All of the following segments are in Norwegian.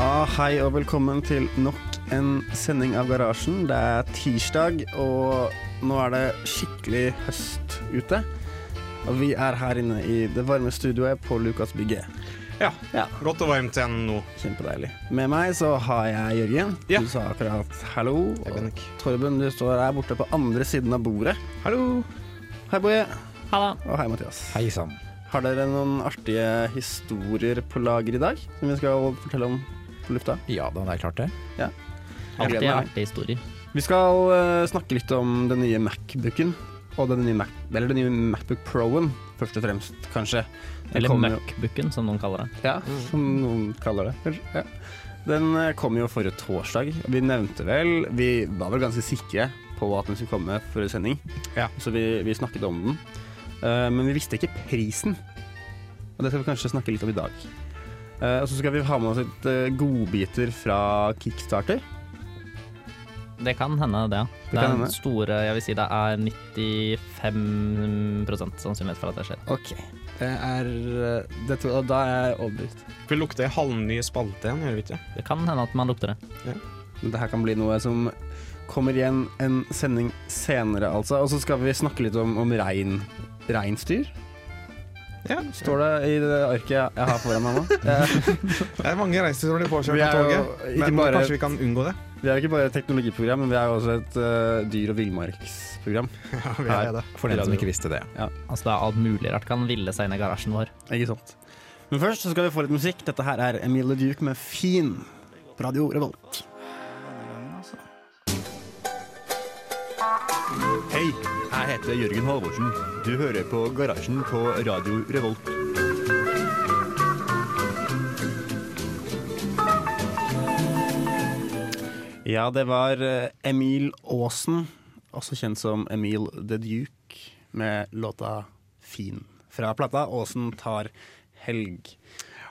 Ja, hei og velkommen til nok en sending av Garasjen. Det er tirsdag, og nå er det skikkelig høst ute. Og vi er her inne i det varme studioet på Lukasbygget. Ja, Ja, godt og varmt igjen nå. kjempedeilig. Med meg så har jeg Jørgen. Ja. Du sa akkurat hallo. Og. Torben, du står her borte på andre siden av bordet. Hallo. Hei, Boje. Halla. Og hei, Mathias. Hei sann. Har dere noen artige historier på lager i dag som vi skal fortelle om på lufta? Ja da, det er klart det. Jeg Alltid artige historier. Vi skal uh, snakke litt om den nye Macbooken. Og den nye, Mac eller den nye Macbook Pro-en, først og fremst, kanskje. Den Eller Macbooken, som noen kaller det. Ja, som noen kaller det. kanskje. Ja. Den eh, kom jo forrige torsdag. Vi nevnte vel Vi var vel ganske sikre på at den skulle komme forrige sending, Ja. så vi, vi snakket om den. Uh, men vi visste ikke prisen. Og det skal vi kanskje snakke litt om i dag. Eh, og så skal vi ha med oss litt eh, godbiter fra Kickstarter. Det kan hende, det. ja. Det Det er hende. en store Jeg vil si det er 95% sannsynlighet for at det skjer. Ok. Det er eh, det, tror- da er jeg overbevist. Vi lukter en halvny spalte igjen, gjør vi ikke? Det kan hende at man lukter det. Men det her kan bli noe som kommer igjen en sending senere, altså. Og så skal vi snakke litt om, om rein, reinsdyr. Ja. Står det i det arket jeg har foran meg nå. Det er mange reiser som blir påkjørt av toget. Men bare- kanskje vi kan unngå det? Vi er jo ikke bare et teknologiprogram, men vi er jo også et uh, dyr- og villmarksprogram. Ja, vi er det. For den som ikke visste det. Altså Det er alt mulig rart kan ville seg inn i garasjen vår. Ikke sant? Men først så skal vi få litt musikk. Dette her er Emilie Duke med 'Fin' på Radio Revolt. Hei, jeg heter Jørgen Halvorsen. Du hører på Garasjen på Radio Revolt. Ja, det var eh, Emil Aasen, også kjent som Emil The Duke, med låta 'Fin' fra plata 'Aasen tar helg'.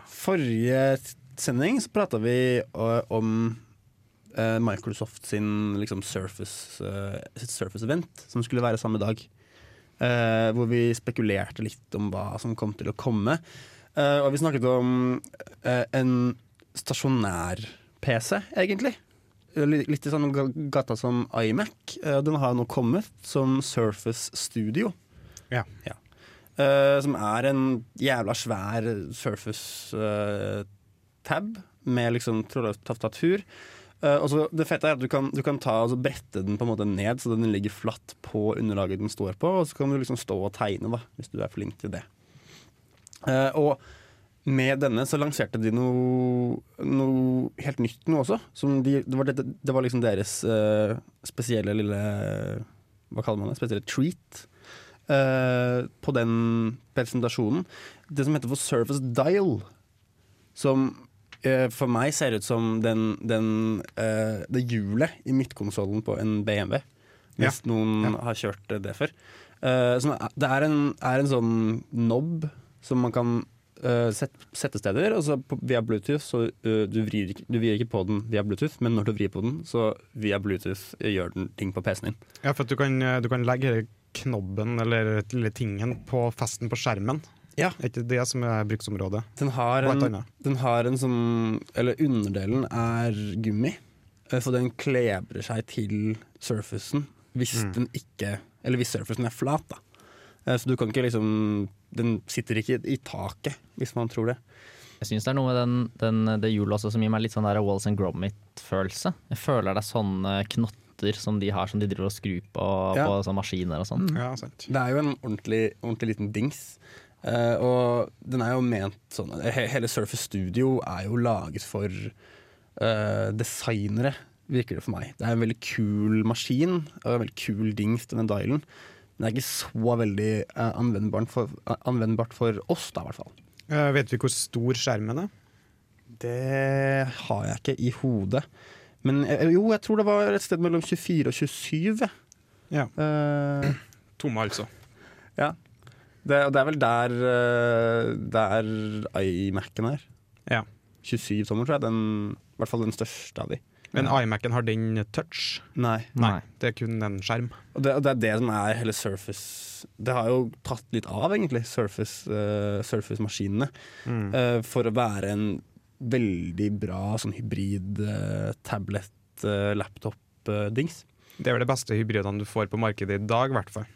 Forrige sending så prata vi eh, om Microsoft sin liksom Surface, eh, sitt Surface-event, som skulle være samme dag. Eh, hvor vi spekulerte litt om hva som kom til å komme. Eh, og vi snakket om eh, en stasjonær-PC, egentlig. Litt i samme gata som iMac. Eh, Den har nå kommet som Surface Studio. Ja. Eh, som er en jævla svær Surface-tab med liksom trådløst tastatur. Eh, så det fette er at du kan, du kan ta altså, brette den på en måte ned, så den ligger flatt på underlaget den står på. Og så kan du liksom stå og tegne, da, hvis du er flink til det. Uh, og med denne så lanserte de noe, noe helt nytt nå også. De, det, var det, det var liksom deres uh, spesielle lille Hva kaller man det? Spesielle treat Uh, på den presentasjonen. Det som heter for Surface Dial. Som for meg ser det ut som den, den, uh, det hjulet i midtkonsollen på en BMW. Hvis noen Ja. har kjørt det før. Uh, det er en, er en sånn knob som man kan uh, set, sette steder, og så på, via Bluetooth så du, vrir ikke, du vrir ikke på den via Bluetooth, men når du vrir på den, så via Bluetooth gjør den ting på PC-en din. Ja, for du kan, du kan legge knobben eller eller tingen på festen på skjermen. Ja. Er ikke det som er bruksområdet? Den har en, den har en sånn Eller underdelen er gummi, så for den klebrer seg til surfacen hvis Mm. den ikke Eller hvis surfacen er flat, da. Uh, så du kan ikke liksom Den sitter ikke i taket, hvis man tror det. Jeg syns det er noe med den, den, det hjulet også som gir meg litt sånn der Walls and Gromit-følelse. Jeg føler det er sånne knotter som de har som de driver og skrur på Ja. på sånne maskiner og sånn. Ja. Det er jo en ordentlig, ordentlig liten dings. Eh, og den er jo ment sånn he- Hele Surface Studio er jo laget for uh, designere virker det for meg. Det er en veldig kul maskin og en veldig kul dings, denne dialen. Men det er ikke så veldig uh, anvendbart, for, eh, anvendbart for oss, da, i hvert fall. Eh, vet vi hvor stor skjermen er? Det har jeg ikke i hodet. Men eh, jo, jeg tror det var et sted mellom 24 og 27. Ja. Eh, Tomme, altså. ja. Det, det er vel der, eh, der iMac-en er. Ja. 27 tommer, tror jeg. Den, I hvert fall den største av de. Men iMac-en har den touch? Nei. Nei. Det er kun en skjerm. Og det, og det er det som er hele Surface Det har jo tatt litt av, egentlig, Surface, eh, Surface-maskinene. Mm. uh, for å være en veldig bra sånn hybrid uh, tablet-laptop-dings. Det er vel de beste hybridene du får på markedet i dag, i hvert fall.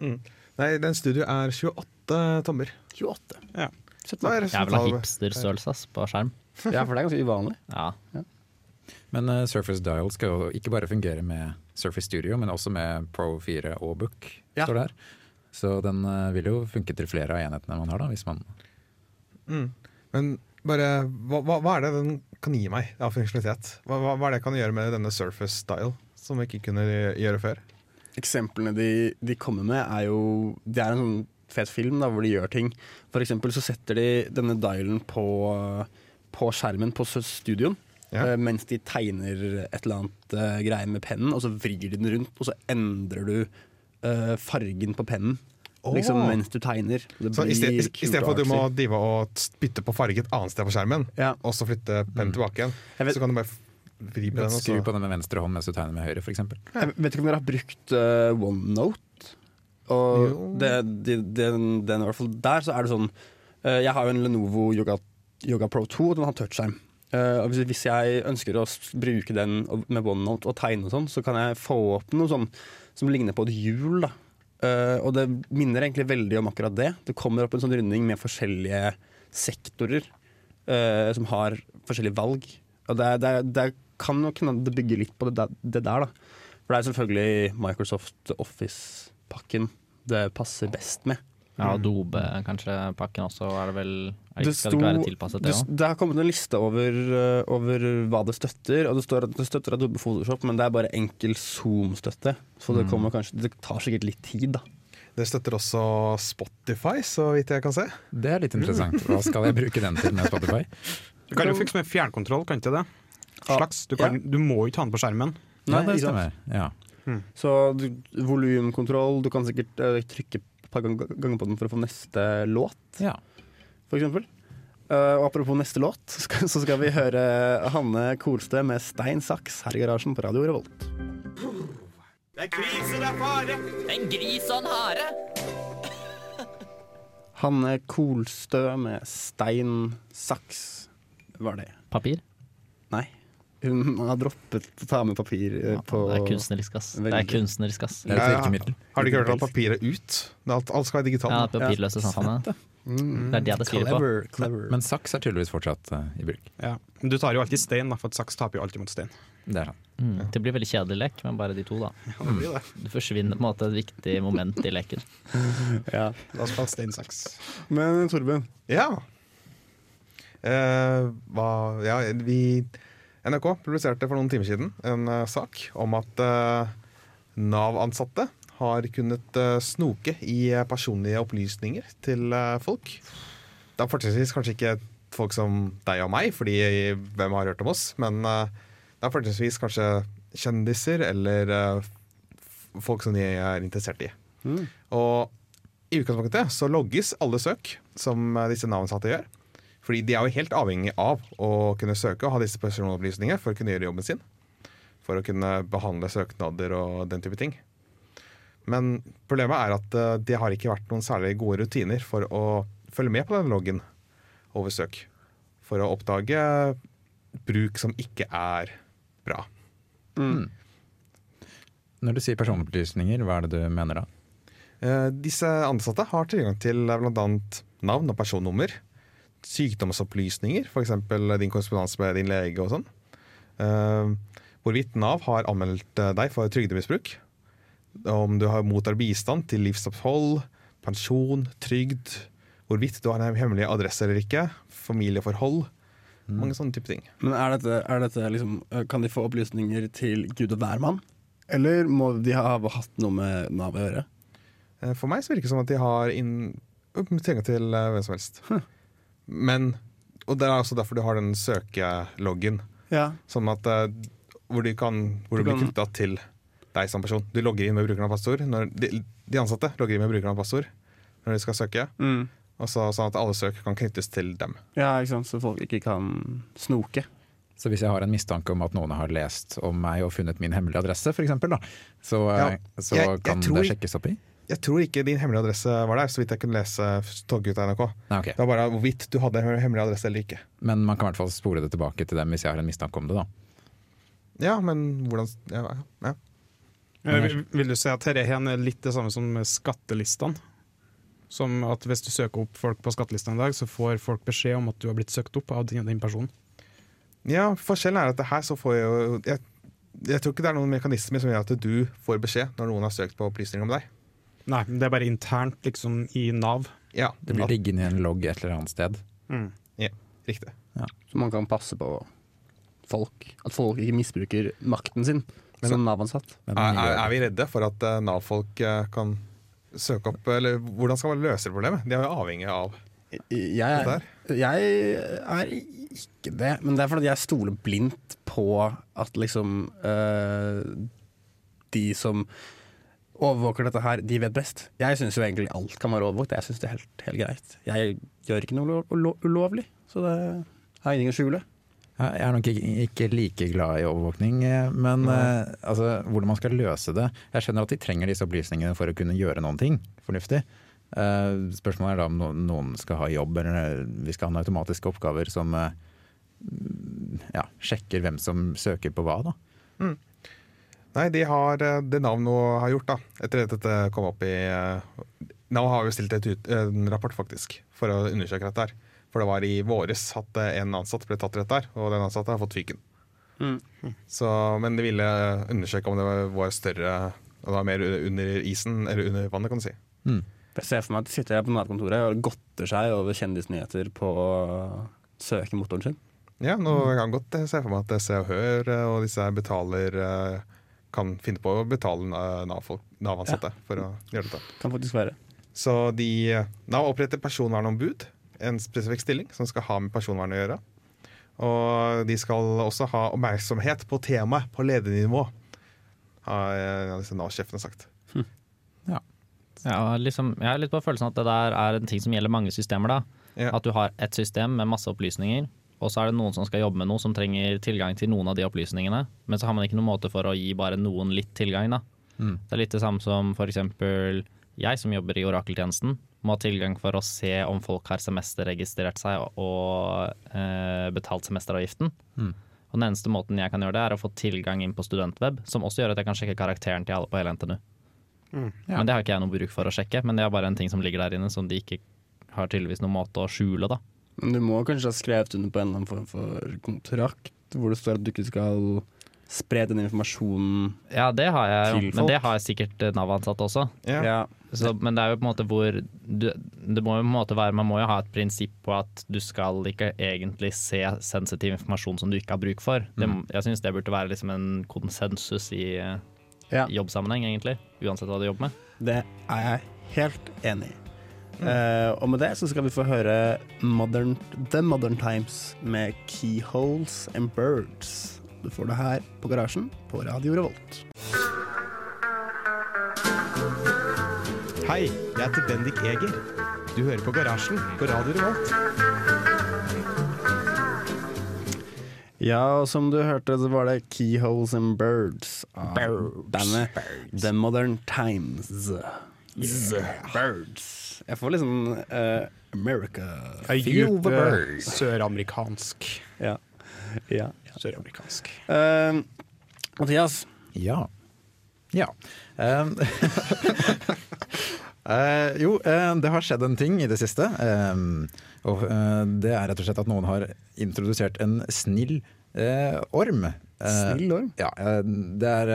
Mm. Nei, den studio er 28 tommer. 28. Ja. Er Jævla resultatet? hipsterstørrelse ass, på skjerm. Ja, for det er ganske uvanlig. Ja. Men uh, Surface Dial skal jo ikke bare fungere med Surface Studio, men også med Pro 4 og Book. Ja. står der. Så den uh, vil jo funke til flere av enhetene man har, da, hvis man Mm. Men bare, hva, hva, hva er det den kan gi meg av funksjonalitet? Hva, hva, hva er det jeg kan gjøre med denne Surface Style, som jeg ikke kunne gjøre før? Eksemplene de, de kommer med, er jo Det er en sånn fet film da, hvor de gjør ting. For eksempel så setter de denne dialen på, på skjermen på studioen. Ja. eh, Mens de tegner et eller annet uh, greie med pennen, og så vrir de den rundt, og så endrer du uh, fargen på pennen. Liksom mens du tegner. Det Så i sted- i- kult i stedet for at du må drive og bytte på farge et annet sted på skjermen, Ja. og så flytte pennen tilbake igjen, vet- så kan du bare vri på den. skru på den med venstre hånd mens du tegner med høyre, f.eks. Jeg vet ikke om dere har brukt uh, OneNote. Og det, det, den, den, i hvert fall der så er det sånn uh, Jeg har jo en Lenovo Yoga, Yoga Pro 2, og den har touchskjerm. Uh, hvis, hvis jeg ønsker å bruke den med OneNote og tegne og sånn, så kan jeg få opp noe sånn som ligner på et hjul. da Uh, og det minner egentlig veldig om akkurat det. Det kommer opp en sånn runding med forskjellige sektorer uh, som har forskjellige valg. Og det, det, det kan nok hende det bygger litt på det, der- det der, da. For det er selvfølgelig Microsoft Office-pakken det passer best med. Ja, Adobe kanskje pakken også, er det vel er det, Det Skal det ikke være tilpasset Det, det òg? det har kommet en liste over, eh, over hva det støtter, og det står at det støtter Adobe Photoshop, men det er bare enkel Zoom-støtte. Så det, kommer kanskje, det tar sikkert litt tid, da. Det støtter også Spotify, så vidt jeg kan se. Det er litt interessant. Hva skal jeg bruke den til med Spotify? Du kan jo fikse med fjernkontroll, kan ikke det? Slags. Du, kan, du må jo ikke ha den på skjermen. Nei, det stemmer. Ja. Så du- volumkontroll, du kan sikkert uh, trykke et par ganger på den for å få neste låt, ja. for eksempel. Eh, og apropos neste låt, så skal, så skal vi høre Hanne Kolstø med Stein Saks her i garasjen på Radio Revolt. En gris og en hare! Hanne Kolstø med Stein Saks var det. Papir? Nei. Hun har droppet å ta med papir eh, Ja, på det er kunstnerisk, ass. Det er kunstnerisk, ass. Det Ja, ja. Har du ikke hørt at papir er ut? Alt, alt skal være digitalt. Ja, papirløse samfunnet. Det er det det skriver på. Clever, clever. Men saks er tydeligvis fortsatt uh, i bruk. Ja. Men du tar jo alltid stein, da, for saks taper jo alltid mot stein. Det er. Mm. Det blir veldig kjedelig lek men bare de to, da. Det forsvinner på en måte et viktig moment i leken. ja. La oss ta stein saks. Men Torben, Ja. Uh, hva, ja vi, NRK publiserte for noen timer siden en eh, sak om at eh, Nav-ansatte har kunnet eh, snoke i personlige opplysninger til folk. Det er fortrinnsvis kanskje ikke folk som deg og meg, fordi hvem har hørt om oss? Men det er fortrinnsvis kanskje kjendiser eller folk som de er interessert i. Mm. Og i utgangspunktet så logges alle søk som disse Nav-ansatte gjør. Fordi de er jo helt avhengig av å kunne søke og ha disse personopplysningene for å kunne gjøre jobben sin. For å kunne behandle søknader og den type ting. Men problemet er at eh, det har ikke vært noen særlig gode rutiner for å følge med på den loggen over søk. For å oppdage bruk som ikke er bra. Når du sier personopplysninger, hva er det du mener da? Eh, Disse ansatte har tilgang til bl.a. navn og personnummer. Sykdomsopplysninger, f.eks. din korrespondanse med din lege og sånn. Eh, Hvorvidt Nav har anmeldt eh, deg for trygdemisbruk. Om du har mottar bistand til livsopphold, pensjon, trygd. Hvorvidt du har en hemmelig adresse eller ikke. Familieforhold. Mange sånne type ting. Men er dette, er dette liksom øh, Kan de få opplysninger til gud og hvermann? Eller må de ha hatt noe med Nav å gjøre? Eh, For meg så virker det som at de har inn tilgang til eh, hvem som helst. Men Og det er også derfor du har den søkeloggen. Ja. Sånn at eh, hvor, de kan, hvor Du du blir kan- knytta til deg som person. Du logger inn med brukeren av passord. Når de, de ansatte logger inn med brukeren av passord når de skal søke. Mm. Og så, sånn at alle søk kan knyttes til dem. ja, ikke sant. Så folk ikke kan snoke. Så hvis jeg har en mistanke om at noen har lest om meg og funnet min hemmelige adresse, eksempel, så, Ja, eh, så jeg- jeg kan tror det sjekkes opp i? Jeg tror ikke din hemmelige adresse var der, så vidt jeg kunne lese Toggutta NRK. Nei, ok. Det var bare hvorvidt du hadde en hemmelig adresse eller ikke. Men man kan i hvert fall spore det tilbake til dem hvis jeg har en mistanke om det. da. Ja, men hvordan ja, ja. Eh, vil- Vil du si at dette her er litt det samme som skattelistene? Som at hvis du søker opp folk på skattelistene i dag, så får folk beskjed om at du har blitt søkt opp av den, den personen. ja, forskjellen er at det her så får jeg jo jeg, jeg tror ikke det er noen mekanisme som gjør at du får beskjed når noen har søkt på opplysninger om deg. Nei, det er bare internt liksom i Nav. Ja, Det blir liggende i en logg et eller annet sted. Mm. riktig. Så man kan passe på folk. At folk ikke misbruker makten sin Men- som Nav-ansatt. Er, er, er vi redde for at eh, Nav-folk eh, kan søke opp Eller hvordan skal man løse det problemet? De er jo avhengig av Jeg, er- jeg er ikke det, men det er fordi jeg stoler blindt på at liksom øh, De som overvåker dette her, de vet best. Jeg syns jo egentlig alt kan være overvåkt. Jeg syns det er helt, helt greit. Jeg gjør ikke noe ulo- ulo- ulovlig, så det har ingenting å skjule. Jeg er nok ikke, ikke like glad i overvåkning, eh, men eh, altså, hvordan man skal løse det Jeg skjønner at de trenger disse opplysningene for å kunne gjøre noen ting fornuftig. Eh, spørsmålet er da om noen skal ha jobb, eller vi skal ha automatiske oppgaver som eh, ja, sjekker hvem som søker på hva. da. Nei, de har eh, det Nav nå har gjort, da, etter at dette kom opp i Nå Nav har jo stilt et ut, en rapport, faktisk, for å undersøke dette her. For det var i våres at eh, en ansatt ble tatt i dette her, og den ansatte har fått fyken. Så, men de ville undersøke om det var, større og det var mer under isen, eller under vannet, kan du si. Jeg ser for meg at de sitter på Nav-kontoret og godter seg over kjendisnyheter på søkemotoren sin. Ja, nå kan jeg godt se for meg at Se og Hør eh, og disse her betaler eh, kan finne på å betale Nav-ansatte for å gjøre dette. Kan faktisk være. Så de, Nav oppretter personvernombud, en spesifikk stilling som skal ha med personvern å gjøre. Og de skal også ha oppmerksomhet på temaet på ledernivå, har disse Nav-sjefene sagt. Ja, liksom, jeg har litt på følelsen at det der er en ting som gjelder mange systemer. da. Ja. At du har ett system med masse opplysninger, og så er det noen som skal jobbe med noe som trenger tilgang til noen av de opplysningene, men så har man ikke noen måte for å gi bare noen litt tilgang. da. Det er litt det samme som eksempel jeg som jobber i orakeltjenesten, må ha tilgang for å se om folk har semesterregistrert seg og eh, betalt semesteravgiften. Og Den eneste måten jeg kan gjøre det, er å få tilgang inn på studentweb, som også gjør at jeg kan sjekke karakteren til alle på hele NTNU. Men det har ikke jeg noe bruk for å sjekke, men det er bare en ting som ligger der inne som de ikke har tydeligvis noen måte å skjule, da. Men du må kanskje ha skrevet under på en eller annen form for kontrakt hvor det står at du ikke skal spre den informasjonen. Ja, det har jeg jo, folk. men det har jeg sikkert eh, Nav-ansatte også. Ja. Ja. Så, men det er jo på en måte hvor du, Det må jo på en måte være Man må jo ha et prinsipp på at du skal ikke egentlig se sensitiv informasjon som du ikke har bruk for. Det, jeg syns det burde være liksom en konsensus i eh, Ja. jobbsammenheng, egentlig. Uansett hva du jobber med. Det er jeg helt enig i. Eh, og med det så skal vi få høre modern, The Modern Times med Keyholes and Birds. Du får det her på Garasjen på Radio Revolt. Hei, jeg heter Bendik Eger. Du hører på Garasjen på Radio Revolt. Ja, og som du hørte, så var det Keyholes and Birds av bandet The Modern Times. Birds. Jeg får litt sånn uh, America Feel the birds. Søramerikansk. Ja. ja. Søramerikansk. Uh, Mathias, Ja. Ja. Um, eh, jo, uh, det har skjedd en ting i det siste. Um, og uh, det er rett og slett at noen har introdusert en snill eh, orm. Snill orm? Ja, det er,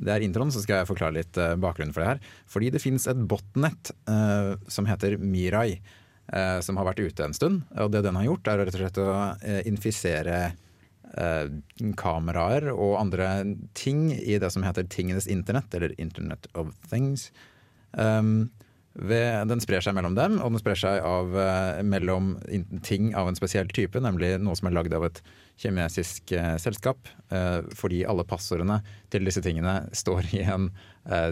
det er introen, så skal jeg forklare litt eh, bakgrunnen for det her. Fordi det fins et botnett uh, som heter Mirai. uh, som har vært ute en stund. Og det den har gjort, er rett og slett å eh, infisere uh, kameraer og andre ting i det som heter tingenes internett, eller Internet of Things. Um, ved, den sprer seg mellom dem, og den sprer seg av, eh, mellom ting av en spesiell type, nemlig noe som er lagd av et kinesisk eh, selskap. Eh, fordi alle passordene til disse tingene står i en eh,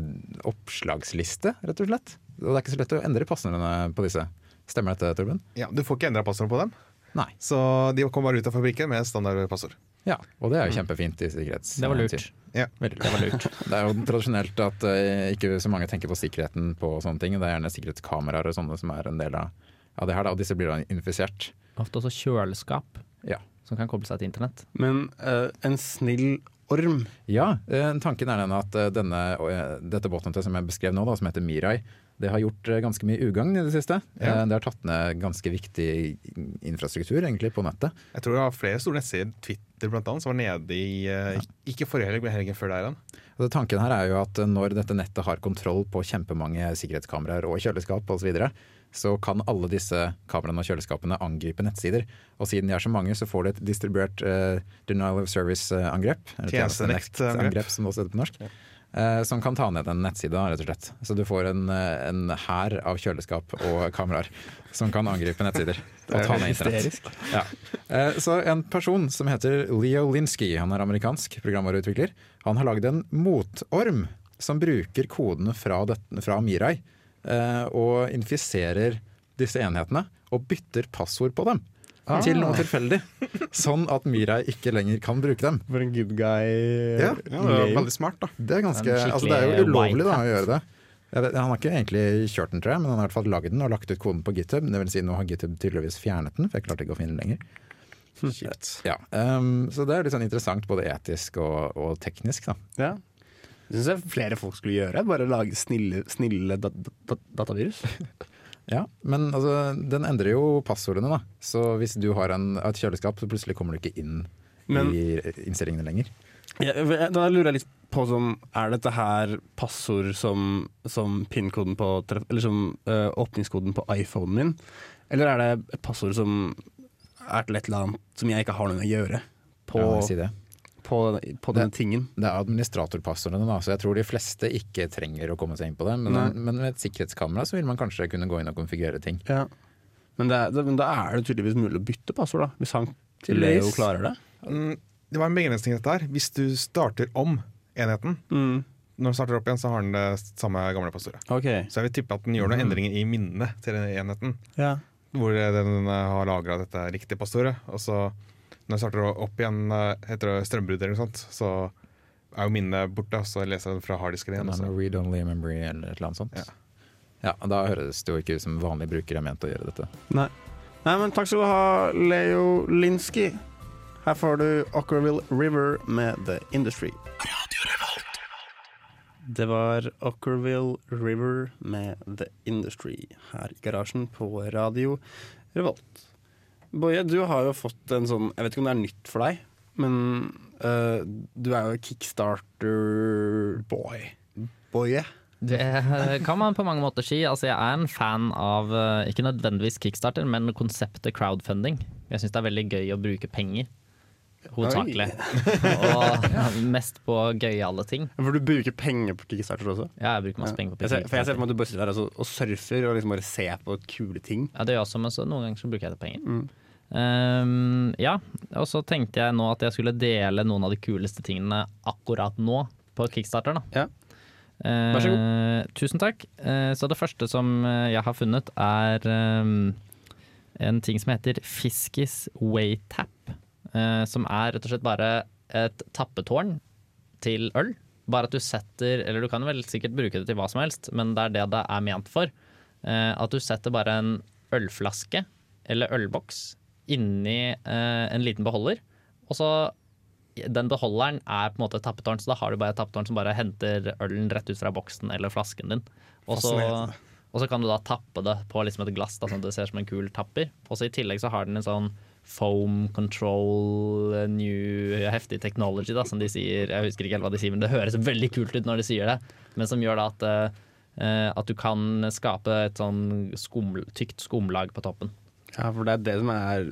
oppslagsliste, rett og slett. Og det er ikke så lett å endre passordene på disse. Stemmer dette, Torben? Ja, Du får ikke endra passordene på dem, Nei. så de kommer bare ut av fabrikken med standardpassord. Ja, og det er jo kjempefint i sikkerhetstid. Det var lurt. Veldig Det var lurt. Det er jo tradisjonelt at uh, ikke så mange tenker på sikkerheten på sånne ting. Det er gjerne sikkerhetskameraer og sånne som er en del av, av det her, da, og disse blir da infisert. Ofte også kjøleskap Ja. som kan koble seg til internett. Men uh, en snill orm Ja, uh, tanken er den at denne, dette botnettet som jeg beskrev nå, da, som heter Mirai, det har gjort eh, ganske mye ugagn i det siste. Ja. Eh, Det har tatt ned ganske viktig infrastruktur egentlig på nettet. Jeg tror det var flere store nettsider, Twitter annet, som var nede i eh, Ikke forrige helg, men helgen før der igjen. Og tanken her er jo at når dette nettet har kontroll på kjempemange sikkerhetskameraer og kjøleskap osv., så, videre, så kan alle disse kameraene og kjøleskapene angripe nettsider. Og siden de er så mange, så får du et distribuert uh, denial of service-angrep. Tjenestenektangrep. som det også heter på norsk. Eh, som kan ta ned en nettside, rett og slett. Så du får en, eh, en hær av kjøleskap og kameraer som kan angripe nettsider. Og ta ned internett. Ja. Eh, Så en person som heter Leo Linsky, han er amerikansk programvareutvikler, han har lagd en motorm som bruker kodene fra, det, fra Mirai eh, og infiserer disse enhetene og bytter passord på dem. Til noe tilfeldig, sånn at Mirai ikke lenger kan bruke dem. For en good guy. Ja, Ja, det er veldig smart, da. Det er, ganske, altså det er jo ulovlig da, å gjøre det. Vet, han har ikke egentlig kjørt den, tror jeg, men han har i hvert fall lagd den og lagt ut koden på GitHub. Det vil si, nå har GitHub tydeligvis fjernet den, for jeg klarte ikke å finne den lenger. Kjipt. Ja, um, så det er litt sånn interessant, både etisk og, og teknisk. da. Ja. Det syns jeg flere folk skulle gjøre. Bare lage snille, snille dat dat datavirus. Ja, Men altså, den endrer jo passordene, da. Så hvis du har en, et kjøleskap, så plutselig kommer du ikke inn Men- i innstillingene lenger. Ja, da lurer jeg litt på som, Er dette her passord som, som PIN-koden på Eller som uh, åpningskoden på iPhonen min? Eller er det et passord som er til et eller annet som jeg ikke har noe med å gjøre? På, Ja, si det. På, på denne tingen. Det er administratorpassordene, da, så jeg tror de fleste ikke trenger å komme seg inn på det. Men, men med et sikkerhetskamera så vil man kanskje kunne gå inn og konfigurere ting. Ja. Men, det det, men da er det tydeligvis mulig å bytte passord, da. Hvis han til Leo klarer det. Mm, det var en begrensning i dette her. Hvis du starter om enheten, Mm. når den starter opp igjen, så har den det samme gamle passordet. Okay. Så jeg vil tippe at den gjør noen endringer i minnet til enheten. Ja. Hvor den har lagra dette riktige passordet. Og så når jeg starter opp igjen, eh, heter det strømbrudd eller noe sånt, så er jo minnet borte, og så leser jeg den fra harddisken igjen. Den har read only memory eller et eller annet sånt. Ja. Ja, Da høres det jo ikke ut som vanlige brukere er ment å gjøre dette. Nei. Nei, men takk skal du ha, Leo Linsky. Her får du Ockerville River med The Industry. Det var Ockerville River med The Industry her i garasjen på Radio Revolt. Boje, du har jo fått en sånn Jeg vet ikke om det er nytt for deg, men uh, du er jo kickstarter-boy. Boje. Det kan man på mange måter si. Altså, jeg er en fan av eh, ikke nødvendigvis kickstarter, men konseptet crowdfunding. Jeg syns det er veldig gøy å bruke penger. Hovedsakelig. Og mest på gøyale ting. For du bruker penger på kickstarter også? Ja, jeg bruker masse penger på Jeg ser, for jeg ser for meg at du bare sitter der altså, og surfer og liksom bare ser på kule ting. Ja, det gjør jeg også, men så noen ganger så bruker jeg det penger. Mm. Um, ja, og så tenkte jeg nå at jeg skulle dele noen av de kuleste tingene akkurat nå på Kickstarter. Da. Ja. Vær så Eh, tusen takk. Uh, så det første som eh, jeg har funnet, er um, en ting som heter Fiskis Waytap. Eh, som er rett og slett bare et tappetårn til øl. Bare at du setter Eller du kan vel sikkert bruke det til hva som helst, men det er det det er ment for. Eh, at du setter bare en ølflaske eller ølboks inni eh, en liten beholder, og så den beholderen er på en måte et tappetårn, så da har du bare et tappetårn som bare henter ølen rett ut fra boksen eller flasken din. Og så, og så kan du da tappe det på liksom et glass, da, sånn at det ser ut som en kul tapper. Og så i tillegg så har den en sånn foam control, eh, new heftig technology, da, som de sier. Jeg husker ikke helt hva de sier, men det høres veldig kult ut når de sier det. Men som gjør da at eh, eh, at du kan skape et sånn skum, tykt skumlag på toppen. Ja, for det er det som er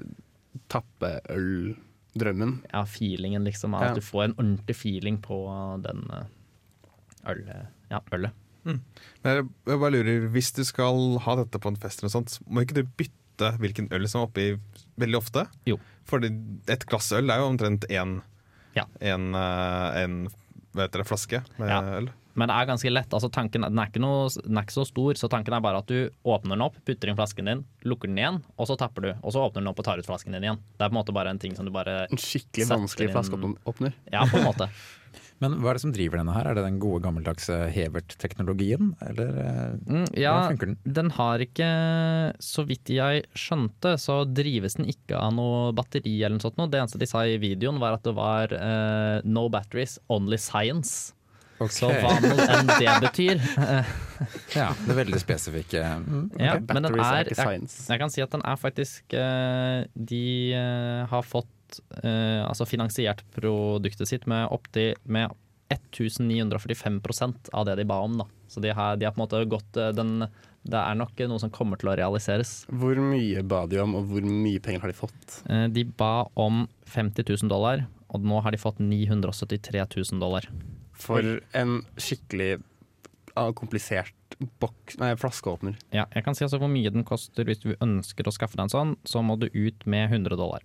tappeøldrømmen. Ja, feelingen liksom. At Ja. du får en ordentlig feeling på den eh, øl, ja, ølet. Men jeg jeg bare lurer, Hvis du skal ha dette på en fest, eller noe sånt, må ikke du bytte hvilken øl som er oppi veldig ofte? Jo. Fordi et glass øl er jo omtrent én Ja. en, eh, en hva flaske med Ja. øl. Men det er ganske lett. altså tanken, den, er ikke noe, den er ikke så stor, så tanken er bare at du åpner den opp, putter inn flasken din, lukker den igjen, og så tapper du. Og så åpner den opp og tar ut flasken din igjen. Det er på en måte bare en ting som du bare En skikkelig vanskelig flaskeåpner. Ja, på en måte. Men hva er det som driver denne her? Er det den gode gammeldagse Hevert-teknologien, eller eh, Mm, ja, hvordan funker den? den har ikke Så vidt jeg skjønte, så drives den ikke av noe batteri eller noe sånt. noe. Det eneste de sa i videoen, var at det var uh, no batteries, only science. Så hva nå enn det betyr. Ja, det er veldig spesifikke. Mm, okay. ja, men den Batteries er ikke jeg, science. jeg kan si at den er faktisk eh, De har fått eh, altså finansiert produktet sitt med opptil med 1945% av det de ba om. Da. Så de har, de har på en måte gått eh, den, Det er nok noe som kommer til å realiseres. Hvor mye ba de om, og hvor mye penger har de fått? Eh, De ba om 50 000 dollar, og nå har de fått 973 000 dollar. For en skikkelig komplisert boks, nei, flaskeåpner. Ja, jeg kan si altså hvor mye den koster hvis du ønsker å skaffe deg en sånn, så må du ut med 100 dollar.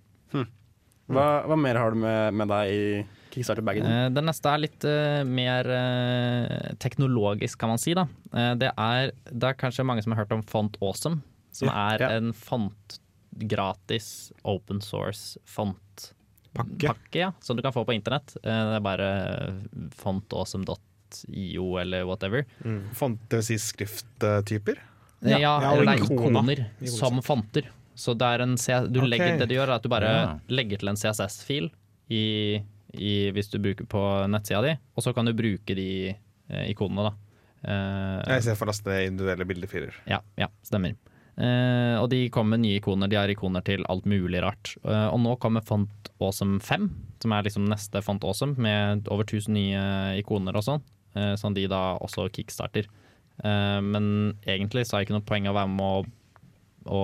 Hva, hva mer har du med, med deg i kickstarter-bagen? Eh, Det neste er litt uh, mer uh, teknologisk, kan man si. Da. Uh, det, er, det er kanskje mange som har hørt om Font Awesome, som er ja. en font gratis open source font Pakke. ja, som du kan få på internett. Eh, det er bare fontawesome.io eller whatever. Font, det vil si skrifttyper? Ja, Ja, eller er ikoner. ikoner som fonter. Så det er en C du okay. legger, det du gjør, er at du bare Ja. legger til en CSS-fil i, i, hvis du bruker på nettsida di, og så kan du bruke de eh, ikonene, da. Eh, Jeg ser for laste individuelle bildefiler. ja, ja, stemmer. Eh, og de kommer med nye ikoner. De har ikoner til alt mulig rart. Eh, og nå kommer Font Awesome 5, som er liksom neste Font Awesome, med over 1000 nye ikoner og sånn, eh, som de da også kickstarter. Eh, men egentlig så har jeg ikke noe poeng å være med å, å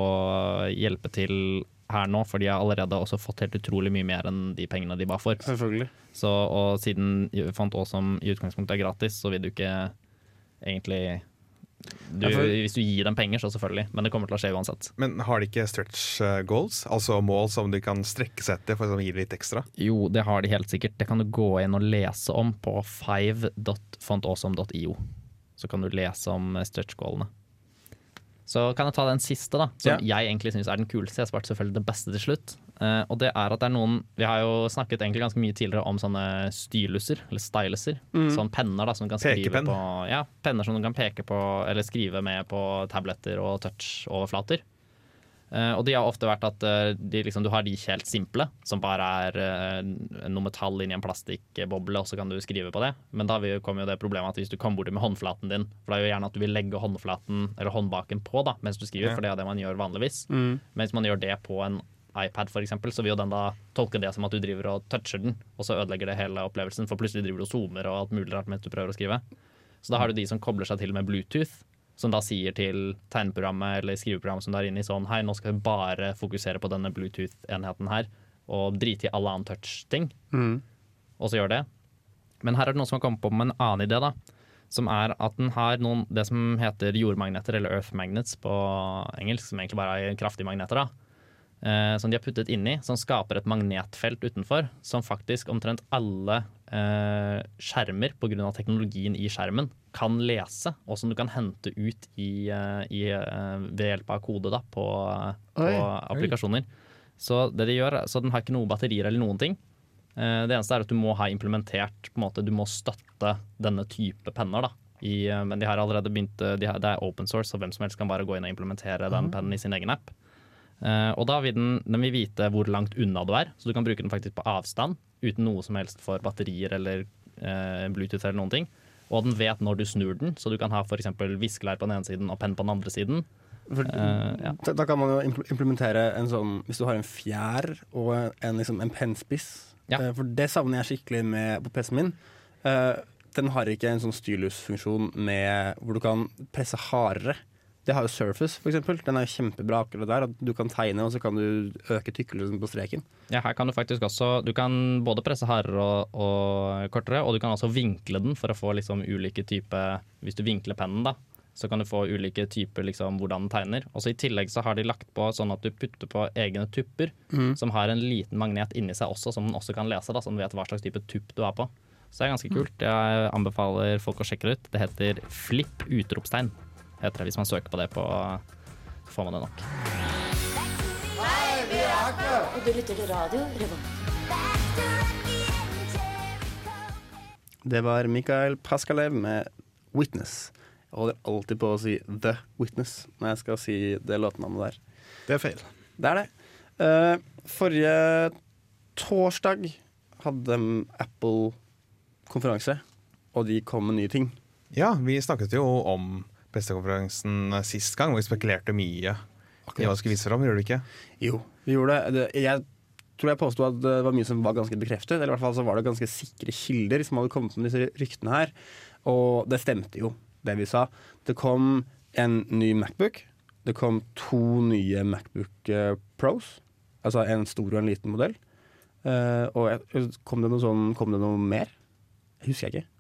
hjelpe til her nå, for de har allerede også fått helt utrolig mye mer enn de pengene de ba for. Selvfølgelig. Så, og siden Font som i utgangspunktet er gratis, så vil du ikke egentlig du, Ja, for- Hvis du gir dem penger, så selvfølgelig, men det kommer til å skje uansett. Men har de ikke stretch eh, goals? Altså mål som de kan strekke seg etter for å gi litt ekstra? Jo, det har de helt sikkert. Det kan du gå inn og lese om på five.fontawesome.io. Så kan du lese om eh, stretch-goalene. Så kan jeg ta den siste, da, som jeg egentlig syns er den kuleste. Jeg sparte selvfølgelig det beste til slutt. Uh, og det er at det er noen Vi har jo snakket egentlig ganske mye tidligere om sånne styluser, eller styluser. Sånne penner da, som du kan skrive Pekepenn. på. Ja, penner som du kan peke på, eller skrive med på tabletter og touch-overflater. Eh, og de har ofte vært at eh, de, liksom, du har de helt simple, som bare er eh, noe metall inni en plastikkboble, og så kan du skrive på det. Men da kommer jo det problemet at hvis du kommer borti med håndflaten din For det er jo gjerne at du vil legge håndflaten eller håndbaken på da, mens du skriver, Ja. for det er det man gjør vanligvis. Mm. Men hvis man gjør det på en iPad, for eksempel, så vil jo den da tolke det som at du driver og toucher den, og så ødelegger det hele opplevelsen, for plutselig driver du og zoomer og alt mulig rart mens du prøver å skrive. Så da har du de som kobler seg til med Bluetooth, som da sier til tegneprogrammet eller skriveprogrammet som er inne i sånn Hei, nå skal vi bare fokusere på denne Bluetooth-enheten her, og drite i alle annen touch-ting, Mm. og så gjør det. Men her er det noen som har kommet på med en annen idé, da. Som er at den har noen, det som heter jordmagneter, eller earth magnets på engelsk, som egentlig bare er kraftige magneter, da. Eh, som de har puttet inni, som skaper et magnetfelt utenfor, som faktisk omtrent alle eh, skjermer, pga. teknologien i skjermen, kan lese, og som du kan hente ut i, eh, i, eh, ved hjelp av kode da, på, på Oi, applikasjoner. Så det de gjør, så den har ikke noen batterier eller noen ting. Eh, Det eneste er at du må ha implementert måte, Du må støtte denne type penner. da I, eh, Men de har allerede begynt de har, Det er open source, så hvem som helst kan bare gå inn og implementere den pennen i sin egen app. Eh, og da vil den, den vil vite hvor langt unna du er, så du kan bruke den faktisk på avstand uten noe som helst for batterier eller eh, Bluetooth eller noen ting. Og den vet når du snur den, så du kan ha f.eks. viskelær på den ene siden og penn på den andre siden. For, uh, ja. da, da kan man jo implementere en sånn Hvis du har en fjær og en, liksom, en pennspiss Ja. uh, For det savner jeg skikkelig med, på PC-en min. Uh, den har ikke en sånn stylus-funksjon hvor du kan presse hardere. Det har jo Surface, for eksempel. Den er jo kjempebra akkurat der. At du kan tegne, og så kan du øke tykkelsen på streken. Ja, her kan du faktisk også Du kan både presse hardere og, og kortere, og du kan også vinkle den for å få liksom ulike typer Hvis du vinkler pennen, da, så kan du få ulike typer liksom, hvordan den tegner. Og så I tillegg så har de lagt på sånn at du putter på egne tupper, som har en liten magnet inni seg også, som den også kan lese, da, så den vet hva slags type tupp du er på. Så det er ganske kult. Jeg anbefaler folk å sjekke det ut. Det heter Flipp utropstegn. Heter det Hvis man søker på det, på, får man det nok. Og du lytter til radio Revolt. Det var Mikael Paskalev med 'Witness'. Jeg holder alltid på å si 'The Witness' når jeg skal si det låtnavnet der. Det er feil. Det er det. Eh, forrige torsdag hadde Apple konferanse, og de kom med nye ting. Ja, vi snakket jo om pressekonferansen sist gang, hvor vi spekulerte mye i hva vi skulle vise fram. Gjorde vi ikke? Jo, vi gjorde det. Jeg tror jeg påsto at det var mye som var ganske bekreftet. Eller i hvert fall så var det ganske sikre kilder som hadde kommet med disse ryktene her. Og det stemte jo, det vi sa. Det kom en ny Macbook. Det kom to nye Macbook eh, Pros. Altså en stor og en liten modell. Eh, og kom, det noe sånn, kom det noe mer? Jeg husker jeg ikke.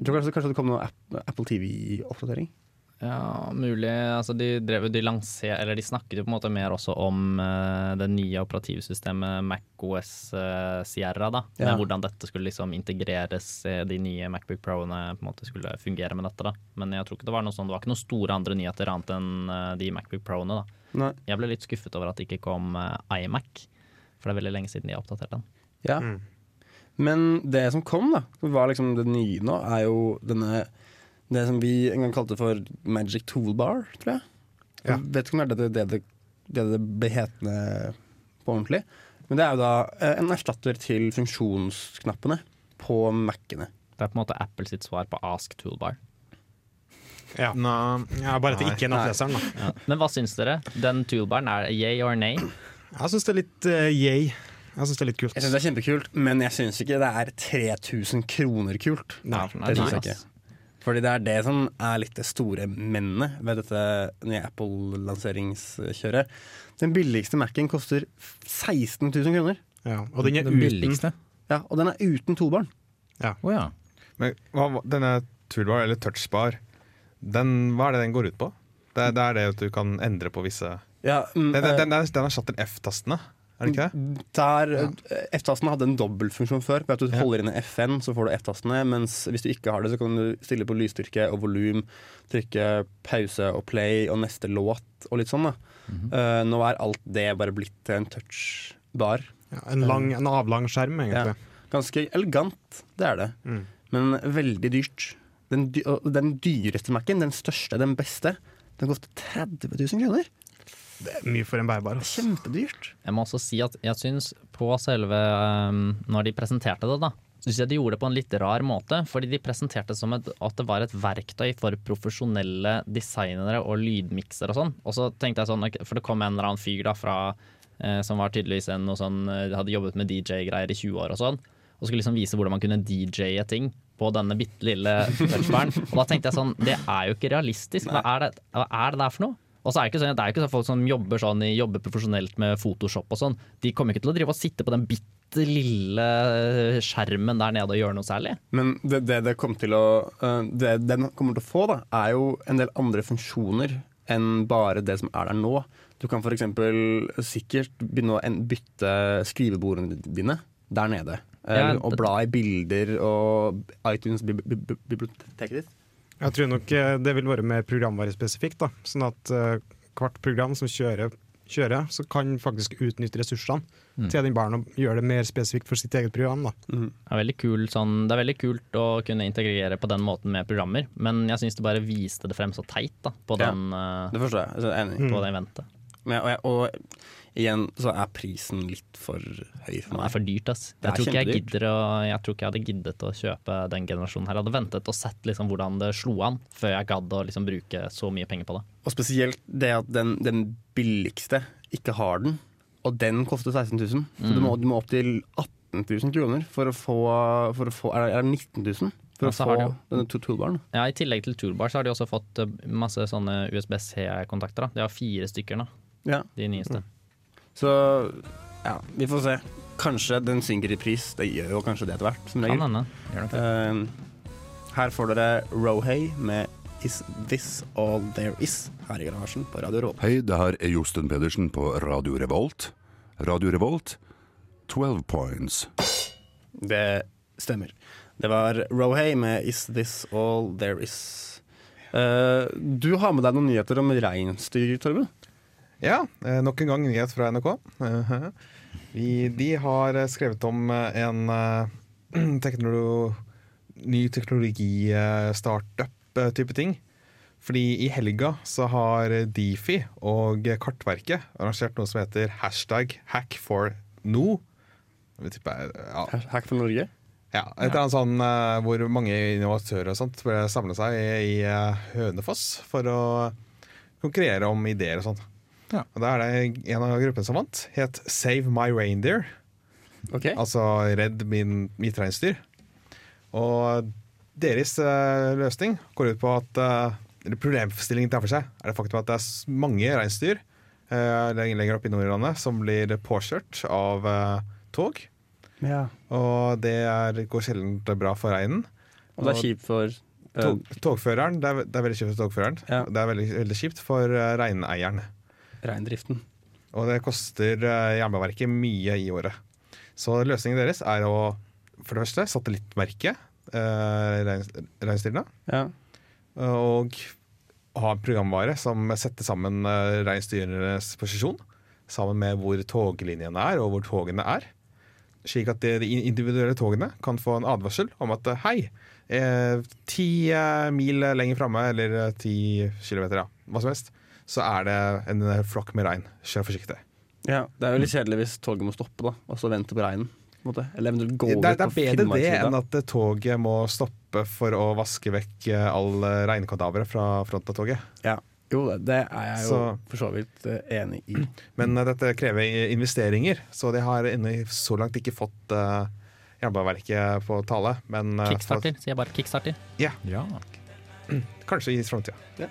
Jeg tror kanskje, kanskje det kom noe Apple TV-oppdatering. Ja, mulig. Altså, de, drev, de, lanser, eller de snakket jo på en måte mer også om uh, det nye operativsystemet MacOS uh, Sierra. da, Ja. Med hvordan dette skulle liksom integreres, eh, de nye Macbook Pro-ene på en måte skulle fungere med dette. da. Men jeg tror ikke det var noe sånn, det var ikke noen store andre nyheter annet enn uh, de Macbook Pro-ene. da. Nei. Jeg ble litt skuffet over at det ikke kom eh, iMac, for det er veldig lenge siden de har oppdatert den. Ja. Men det som kom, da, var liksom det nye nå, er jo denne Det som vi en gang kalte for Magic Toolbar, tror jeg. Ja. Jeg vet ikke om det er det det, det, det, det ble hetende på ordentlig. Men det er jo da eh, en erstatter til funksjonsknappene på Mac-ene. Det er på en måte Apple sitt svar på Ask Toolbar. Ja. Nå, Ja, bare at det ikke er nattleseren, da. Ja. Men hva syns dere? Den toolbaren, er det yay or nay? Jeg syns det er litt uh, yay. Jeg syns det er litt kult. Jeg synes det er kjempekult, men jeg syns ikke det er 3000 kroner kult. Nei, det synes jeg nice. ikke. Fordi det er det som er litt det store mennet ved dette nye Apple-lanseringskjøret. Den billigste Mac-en koster 16 000 kroner. Ja. Og den er Den uten billigste? Ja, og den er uten tobarn. Å ja. Men hva, denne toolbar, eller touchbar, den, hva er det den går ut på? Det, det er det at du kan endre på visse Ja, mm, Den, den, eh, den, er, den er satt til F-tastene, er det ikke det? der ja. F-tastene hadde en dobbeltfunksjon før. Ved at du holder inne F-en, så får du F-tastene. Mens hvis du ikke har det, så kan du stille på lysstyrke og volum, trykke pause og play og neste låt og litt sånn. da Eh, Nå er alt det bare blitt til en touchbar. ja, en, lang, en avlang skjerm, egentlig. Ganske elegant, det er det. Mm. Men veldig dyrt. Den, den dyreste Mac-en, den største, den beste, den koster 30 000 kroner. Det er mye for en bærbar. Altså. Kjempedyrt. Jeg må også si at jeg syns på selve um, Når de presenterte det, da, syns jeg de gjorde det på en litt rar måte. Fordi de presenterte det som et, at det var et verktøy for profesjonelle designere og lydmikser og sånn. Og så tenkte jeg sånn, For det kom en eller annen fyr da fra eh, som var tydeligvis en noe sånn, eh, hadde jobbet med DJ-greier i 20 år og sånn. Og skulle liksom vise hvordan man kunne DJ-e ting på denne bitte lille touchbaren. Og da tenkte jeg sånn, det er jo ikke realistisk. Hva er det, hva er det der for noe? Og så er det ikke sånn, det er ikke sånn folk som jobber, sånn, jobber profesjonelt med Photoshop og sånn. De kommer ikke til å drive og sitte på den bitte lille skjermen der nede og gjøre noe særlig. Men det, det, det, kommer til å, eh, det den kommer til å få, da, er jo en del andre funksjoner enn bare det som er der nå. Du kan f.eks. sikkert begynne å bytte skrivebordene dine der nede. Eh, Ja, og bla i bilder og iTunes-biblioteket ditt. Jeg tror nok eh, det vil være mer programvarespesifikt. da, Sånn at eh, hvert program som kjører, kjører, så kan faktisk utnytte ressursene til den barn og gjøre det mer spesifikt for sitt eget program. da. Det er, kul, sånn, det er veldig kult å kunne integrere på den måten med programmer, men jeg syns det bare viste det frem så teit da, på, Ja. den, uh, Det forstår jeg. jeg enig. på det eventet. Men, og, jeg- og igjen så er prisen litt for høy for meg. Det er for dyrt, ass. Jeg tror, jeg, å, jeg tror ikke jeg hadde giddet å kjøpe den generasjonen her. Jeg hadde ventet og sett liksom hvordan det slo an, før jeg gadd å liksom bruke så mye penger på det. Og spesielt det at den, den billigste ikke har den, og den koster 16 000. Så du, må, du må opp til 18 000 kroner for å få, for å få Er det er 19 000 For å få denne toolbaren. Ja, I tillegg til toolbar så har de også fått eh, masse sånne USBC-kontakter. De har fire stykker nå, Ja. de nyeste. Så ja, vi får se. Kanskje den synker i pris. Det gjør jo kanskje det etter hvert, som Kan hende. Eh, her får dere Rohay med Is This All There Is her i garasjen på Radio Revolt. Hei, det her er Josten Pedersen på Radio Revolt. Radio Revolt, 12 points. Det stemmer. Det var Rohay med Is This All There Is. Uh, du har med deg noen nyheter om reinsdyr, Torben? Ja, eh, nok en gang nyhet fra NRK. Eh, Vi, de har eh, skrevet om en teknolo ny teknologi-startup-type ting. Fordi i helga så har Difi og Kartverket arrangert noe som heter hashtag hack for no. Tipper, ja, Hack for Norge? ja, et eller annet sånn hvor mange innovatører og sånt samla seg i, i Hønefoss for å konkurrere om ideer og sånn. Ja. Og da er det en av gruppene som vant, het Save My Reindeer. Okay. Altså Redd min, mitt reinsdyr. Og deres uh, løsning går ut på at uh, Problemstillingen de tar for seg, er det faktum at det er mange reinsdyr uh, lenger oppe i Nord-Irlandet som blir påkjørt av uh, tog. Ja. Og det er, går sjelden bra for reinen. Og det er kjipt for Tog, togføreren, det er, det er veldig kjipt for togføreren. Ja. Det er veldig, veldig kjipt for reineieren. Reindriften. Og det koster eh, Jernbaneverket mye i året. Så løsningen deres er å for det første satellittmerke eh, reins- reinsdyrene. Ja. Og ha en programvare som setter sammen uh, reinsdyrenes posisjon. Sammen med hvor toglinjene er, og hvor togene er. Slik at de, individuelle togene kan få en advarsel om at eh, hei, eh, ti eh, mil lenger framme, eller eh, ti kilometer, ja, hva som helst, så er det en eh, flokk med regn. Kjør forsiktig. ja. Det er jo litt kjedelig hvis toget må stoppe, da, og så vente på regnen. på en. Eller eventuelt gå Det, ut er- det er bedre det enn at eh, toget må stoppe for å vaske vekk Alle all eh, fra fronten av toget. Ja. Jo, det- det er jeg jo Så- for så vidt eh, enig i. Men eh, dette krever investeringer, så de har ennå så langt ikke fått uh, Jernbaneverket på tale. Men eh, Kickstarter, sier jeg bare. Kickstarter. Ja. kanskje i framtida. Ja,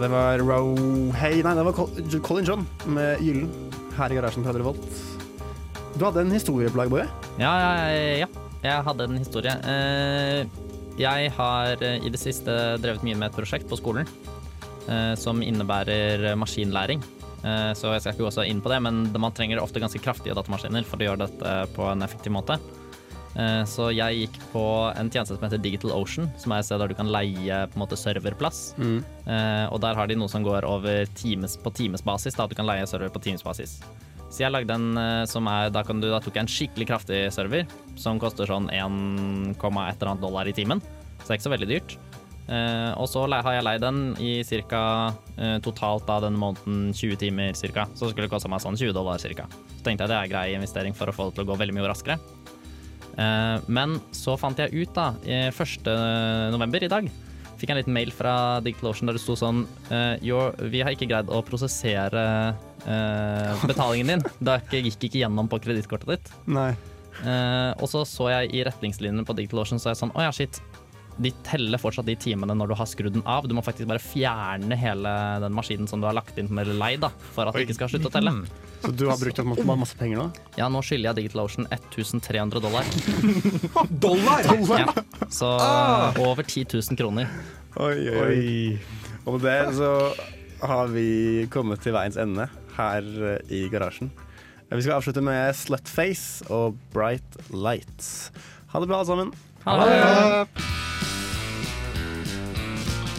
det var Rohay Nei, det var Colin John med Gyllen her i garasjen på Radio Volt. Du hadde en historie på lag, Boje? Ja, ja, ja, jeg hadde en historie. Eh, Jeg har eh, i det siste drevet mye med et prosjekt på skolen eh, som innebærer maskinlæring. Så jeg skal ikke gå så inn på det, men man trenger ofte ganske kraftige datamaskiner for å gjøre dette på en effektiv måte. Eh, Så jeg gikk på en tjeneste som heter Digital Ocean, som er et sted der du kan leie på en måte serverplass. Mm. Og der har de noe som går over times, på timesbasis, da at du kan leie server på timesbasis. Så jeg lagde en eh, som er Da, kan du, da tok jeg en skikkelig kraftig server, som koster sånn 1, et eller annet dollar i timen. Så det er ikke så veldig dyrt. Eh, og så har jeg leid den i ca. Eh, totalt da denne måneden 20 timer cirka. Så det skulle koste meg sånn 20 dollar ca. Så tenkte jeg det er grei investering for å få det til å gå veldig mye raskere. Eh, men så fant jeg ut da, i 1. november i dag, fikk jeg en liten mail fra DigitalOcean der det sto sånn Jo, Vi har ikke greid å prosessere eh, betalingen din. Det gikk ikke gjennom på kredittkortet ditt. Nei. Eh, og så så jeg i retningslinjene på DigitalOcean så jeg sånn Å ja, shit. De teller fortsatt de timene når du har skrudd den av. Du må faktisk bare fjerne hele den maskinen som du har lagt inn leid, da, for at det ikke skal slutte å telle. Så du har brukt opp masse, penger nå? Ja, nå skylder jeg DigitalOcean 1300 dollar. Dollar! Ja. Så over 10 000 kroner. Oi, oi, oi. Og med det så har vi kommet til veiens ende her eh, i garasjen. Vi skal avslutte med Slutface og Bright Lights. Ha det bra, alle sammen. Ha det!